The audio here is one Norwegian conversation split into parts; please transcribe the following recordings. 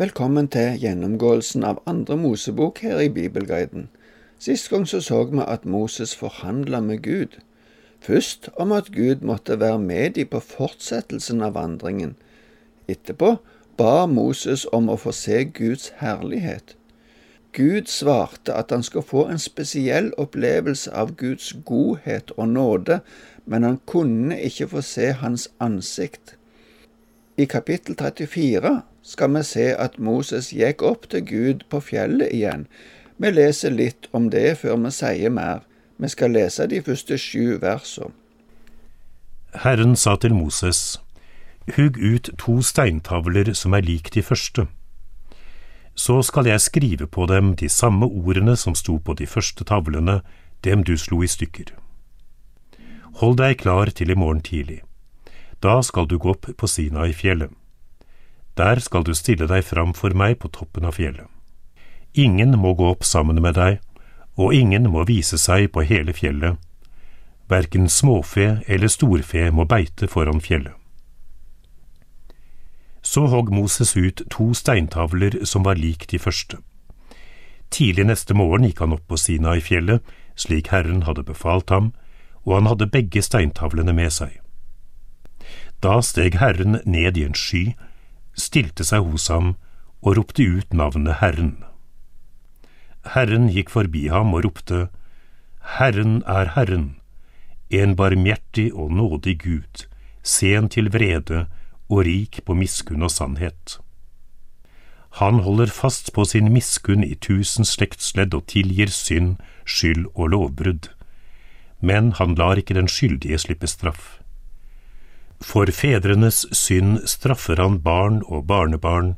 Velkommen til gjennomgåelsen av andre Mosebok her i Bibelguiden. Sist gang så så vi at Moses forhandla med Gud. Først om at Gud måtte være med dem på fortsettelsen av vandringen. Etterpå ba Moses om å få se Guds herlighet. Gud svarte at han skulle få en spesiell opplevelse av Guds godhet og nåde, men han kunne ikke få se hans ansikt. I kapittel 34 skal vi se at Moses gikk opp til Gud på fjellet igjen. Vi leser litt om det før vi sier mer. Vi skal lese de første sju versene. Herren sa til Moses, Hugg ut to steintavler som er lik de første. Så skal jeg skrive på dem de samme ordene som sto på de første tavlene, dem du slo i stykker. Hold deg klar til i morgen tidlig. Da skal du gå opp på Sinai-fjellet. Der skal du stille deg fram for meg på toppen av fjellet. Ingen må gå opp sammen med deg, og ingen må vise seg på hele fjellet. Verken småfe eller storfe må beite foran fjellet. Så hogg Moses ut to steintavler som var lik de første. Tidlig neste morgen gikk han opp på Sinai-fjellet, slik Herren hadde befalt ham, og han hadde begge steintavlene med seg. Da steg Herren ned i en sky stilte seg hos ham og ropte ut navnet Herren. Herren gikk forbi ham og ropte, Herren er Herren, en barmhjertig og nådig Gud, sen til vrede og rik på miskunn og sannhet. Han holder fast på sin miskunn i tusen slektsledd og tilgir synd, skyld og lovbrudd, men han lar ikke den skyldige slippe straff. For fedrenes synd straffer han barn og barnebarn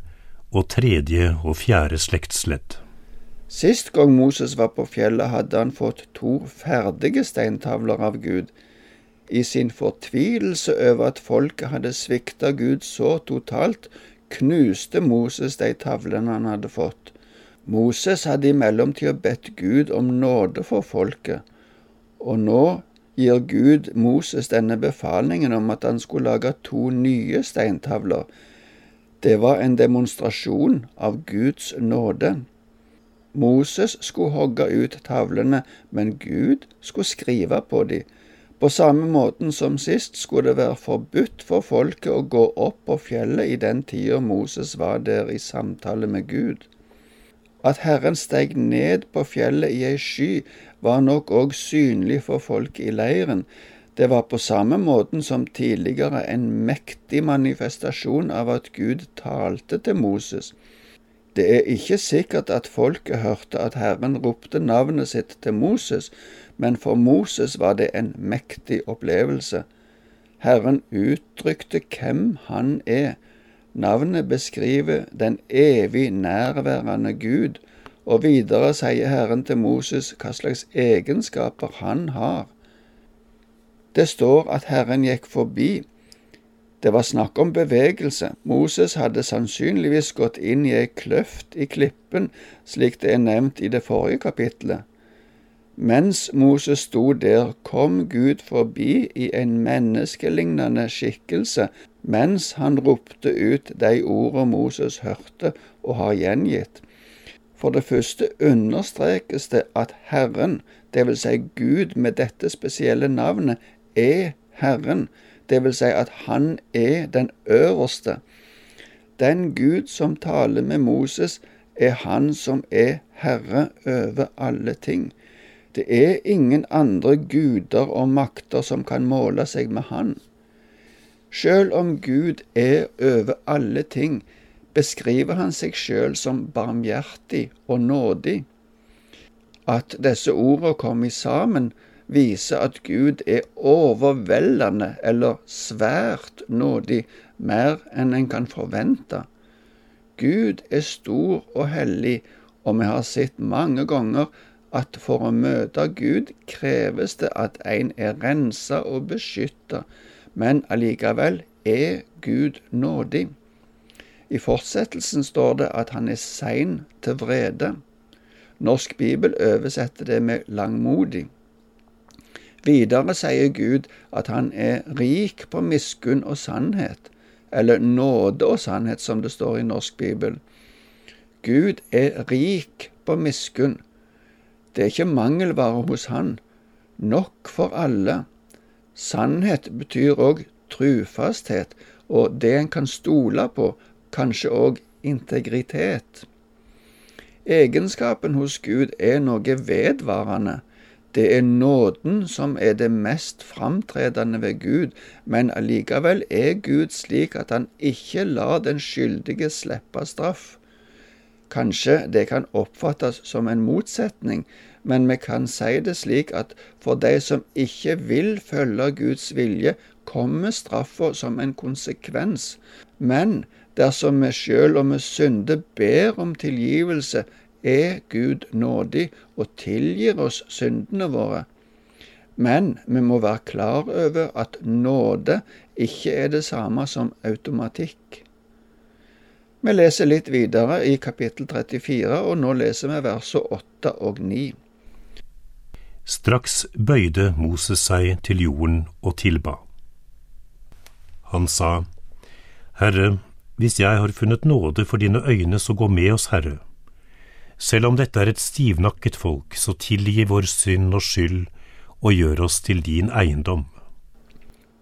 og tredje og fjerde slektsledd. Sist gang Moses var på fjellet, hadde han fått to ferdige steintavler av Gud. I sin fortvilelse over at folket hadde svikta Gud så totalt, knuste Moses de tavlene han hadde fått. Moses hadde i mellomtida bedt Gud om nåde for folket, og nå gir Gud Moses denne befalingen om at han skulle lage to nye steintavler. Det var en demonstrasjon av Guds nåde. Moses skulle hogge ut tavlene, men Gud skulle skrive på dem. På samme måten som sist skulle det være forbudt for folket å gå opp på fjellet i den tida Moses var der i samtale med Gud. At Herren steg ned på fjellet i ei sky, var nok òg synlig for folk i leiren. Det var på samme måten som tidligere en mektig manifestasjon av at Gud talte til Moses. Det er ikke sikkert at folket hørte at Herren ropte navnet sitt til Moses, men for Moses var det en mektig opplevelse. Herren uttrykte hvem han er. Navnet beskriver den evig nærværende Gud, og videre sier Herren til Moses hva slags egenskaper han har. Det står at Herren gikk forbi. Det var snakk om bevegelse. Moses hadde sannsynligvis gått inn i ei kløft i klippen, slik det er nevnt i det forrige kapitlet. Mens Moses sto der, kom Gud forbi i en menneskelignende skikkelse, mens han ropte ut de ordene Moses hørte og har gjengitt. For det første understrekes det at Herren, dvs. Si Gud med dette spesielle navnet, er Herren, dvs. Si at Han er den øverste. Den Gud som taler med Moses, er Han som er Herre over alle ting. Det er ingen andre guder og makter som kan måle seg med Han. Sjøl om Gud er over alle ting, beskriver han seg sjøl som barmhjertig og nådig. At disse ordene kommer sammen, viser at Gud er overveldende eller svært nådig, mer enn en kan forvente. Gud er stor og hellig, og vi har sett mange ganger at for å møte Gud kreves det at en er rensa og beskytta, men allikevel er Gud nådig. I fortsettelsen står det at han er sein til vrede. Norsk bibel oversetter det med langmodig. Videre sier Gud at han er rik på miskunn og sannhet, eller nåde og sannhet, som det står i norsk bibel. Gud er rik på miskunn. Det er ikke mangelvare hos Han. Nok for alle. Sannhet betyr òg trufasthet og det en kan stole på, kanskje òg integritet. Egenskapen hos Gud er noe vedvarende. Det er nåden som er det mest framtredende ved Gud, men allikevel er Gud slik at han ikke lar den skyldige slippe straff. Kanskje det kan oppfattes som en motsetning, men vi kan si det slik at for de som ikke vil følge Guds vilje, kommer straffa som en konsekvens. Men dersom vi sjøl om vi synder ber om tilgivelse, er Gud nådig og tilgir oss syndene våre. Men vi må være klar over at nåde ikke er det samme som automatikk. Vi leser litt videre i kapittel 34, og nå leser vi versene 8 og 9. Straks bøyde Moses seg til jorden og tilba. Han sa, Herre, hvis jeg har funnet nåde for dine øyne, så gå med oss, Herre. Selv om dette er et stivnakket folk, så tilgi vår synd og skyld, og gjør oss til din eiendom.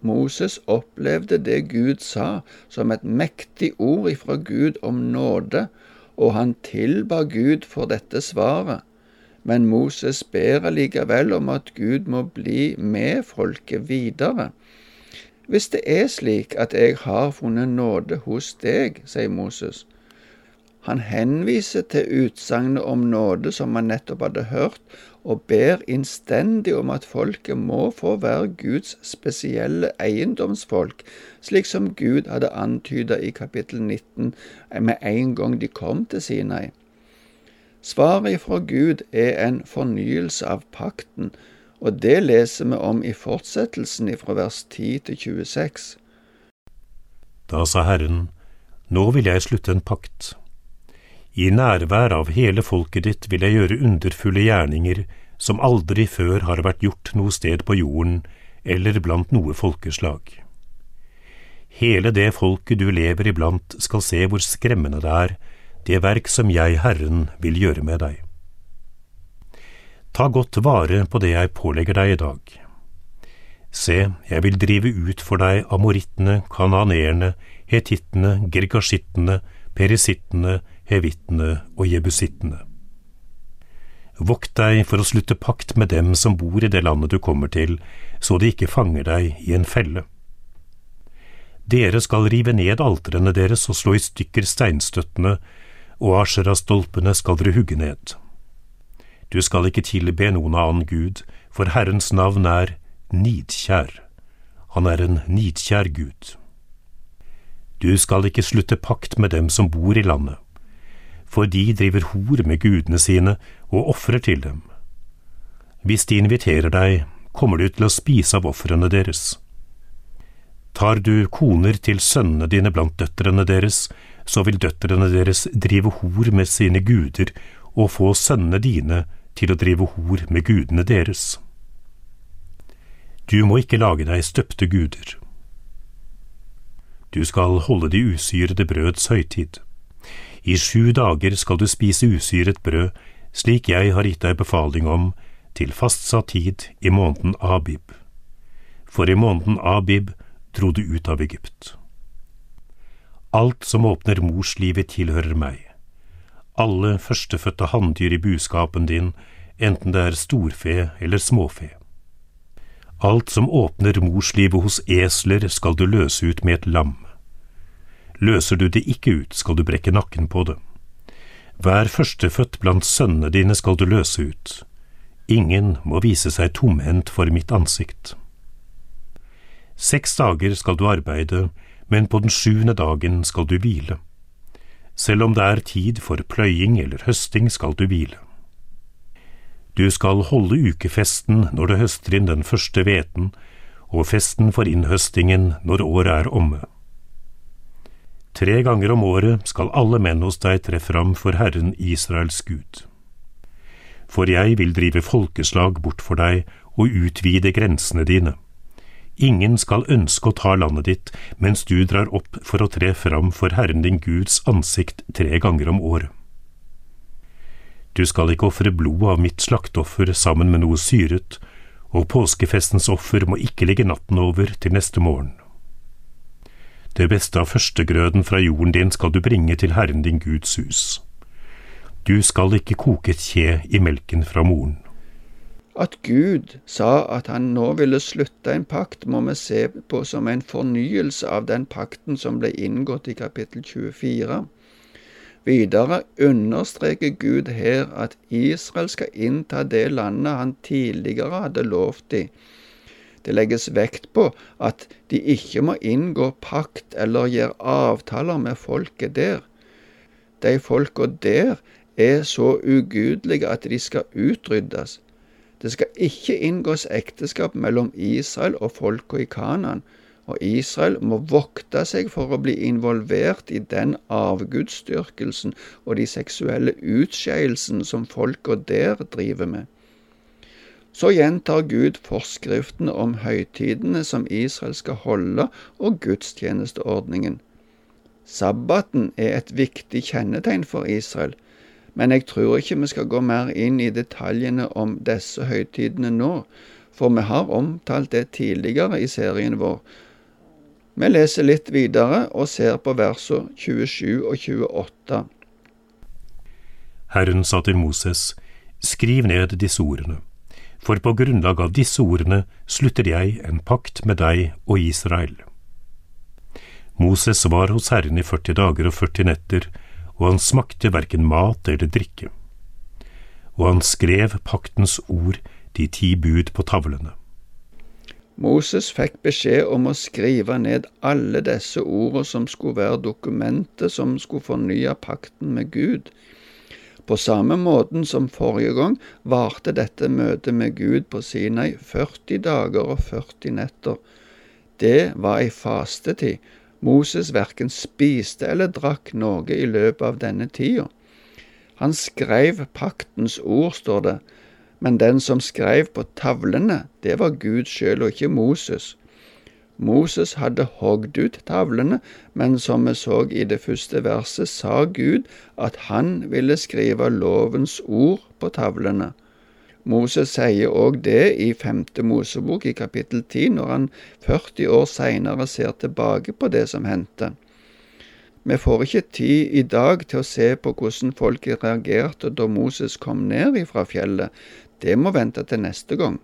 Moses opplevde det Gud sa som et mektig ord ifra Gud om nåde, og han tilba Gud for dette svaret. Men Moses ber allikevel om at Gud må bli med folket videre. Hvis det er slik at jeg har funnet nåde hos deg, sier Moses. Han henviser til utsagnet om nåde som han nettopp hadde hørt, og ber innstendig om at folket må få være Guds spesielle eiendomsfolk, slik som Gud hadde antyda i kapittel 19 med en gang de kom til Sinai. Svaret fra Gud er en fornyelse av pakten, og det leser vi om i fortsettelsen fra vers 10 til 26. Da sa Herren, Nå vil jeg slutte en pakt. I nærvær av hele folket ditt vil jeg gjøre underfulle gjerninger som aldri før har vært gjort noe sted på jorden eller blant noe folkeslag. Hele det folket du lever iblant skal se hvor skremmende det er, det verk som jeg, Herren, vil gjøre med deg. Ta godt vare på det jeg pålegger deg i dag. Se, jeg vil drive ut for deg amorittene, kananeerne, hetittene, girgasjittene, perisittene, hevittene og jebusittene. Vokt deg for å slutte pakt med dem som bor i det landet du kommer til, så de ikke fanger deg i en felle. Dere skal rive ned alterene deres og slå i stykker steinstøttene, og asherastolpene skal dere hugge ned. Du skal ikke tilbe noen annen gud, for Herrens navn er nidkjær. Han er en nidkjær Gud. Du skal ikke slutte pakt med dem som bor i landet, for de driver hor med gudene sine og ofrer til dem. Hvis de inviterer deg, kommer du til å spise av ofrene deres. Tar du koner til sønnene dine blant døtrene deres, så vil døtrene deres drive hor med sine guder og få sønnene dine til å drive hor med gudene deres. Du må ikke lage deg støpte guder. Du skal holde de usyrede brøds høytid. I sju dager skal du spise usyret brød, slik jeg har gitt deg befaling om, til fastsatt tid i måneden Abib. For i måneden Abib dro du ut av Egypt. Alt som åpner morslivet, tilhører meg alle førstefødte hanndyr i buskapen din, enten det er storfe eller småfe. Alt som åpner morslivet hos esler, skal du løse ut med et lam. Løser du det ikke ut, skal du brekke nakken på det. Hver førstefødt blant sønnene dine skal du løse ut. Ingen må vise seg tomhendt for mitt ansikt. Seks dager skal du arbeide, men på den sjuende dagen skal du hvile. Selv om det er tid for pløying eller høsting, skal du hvile. Du skal holde ukefesten når du høster inn den første hveten, og festen for innhøstingen når året er omme. Tre ganger om året skal alle menn hos deg tre fram for Herren Israels Gud. For jeg vil drive folkeslag bort for deg og utvide grensene dine. Ingen skal ønske å ta landet ditt mens du drar opp for å tre fram for Herren din Guds ansikt tre ganger om året. Du skal ikke ofre blod av mitt slakteoffer sammen med noe syret, og påskefestens offer må ikke ligge natten over til neste morgen. Det beste av førstegrøden fra jorden din skal du bringe til Herren din Guds hus. Du skal ikke koke et kje i melken fra moren. At Gud sa at han nå ville slutte en pakt, må vi se på som en fornyelse av den pakten som ble inngått i kapittel 24. Videre understreker Gud her at Israel skal innta det landet han tidligere hadde lovt dem. Det legges vekt på at de ikke må inngå pakt eller gjøre avtaler med folket der. De folka der er så ugudelige at de skal utryddes. Det skal ikke inngås ekteskap mellom Israel og folka i Kanan, og Israel må vokte seg for å bli involvert i den avgudsdyrkelsen og de seksuelle utskeielsen som folka der driver med. Så gjentar Gud forskriftene om høytidene som Israel skal holde, og gudstjenesteordningen. Sabbaten er et viktig kjennetegn for Israel. Men jeg tror ikke vi skal gå mer inn i detaljene om disse høytidene nå, for vi har omtalt det tidligere i serien vår. Vi leser litt videre og ser på versene 27 og 28. Herren sa til Moses, skriv ned disse ordene, for på grunnlag av disse ordene slutter jeg en pakt med deg og Israel. Moses var hos Herren i 40 dager og 40 netter, og han smakte verken mat eller drikke. Og han skrev paktens ord, de ti bud, på tavlene. Moses fikk beskjed om å skrive ned alle disse ordene som skulle være dokumentet som skulle fornye pakten med Gud. På samme måten som forrige gang varte dette møtet med Gud på Sinai 40 dager og 40 netter. Det var ei fastetid, Moses verken spiste eller drakk noe i løpet av denne tida. Han skrev paktens ord, står det, men den som skrev på tavlene, det var Gud sjøl og ikke Moses. Moses hadde hogd ut tavlene, men som vi så i det første verset, sa Gud at han ville skrive lovens ord på tavlene. Moses sier òg det i femte Mosebok i kapittel ti, når han 40 år seinere ser tilbake på det som hendte. Vi får ikke tid i dag til å se på hvordan folk reagerte da Moses kom ned ifra fjellet. Det må vente til neste gang.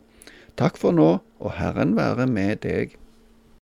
Takk for nå, og Herren være med deg.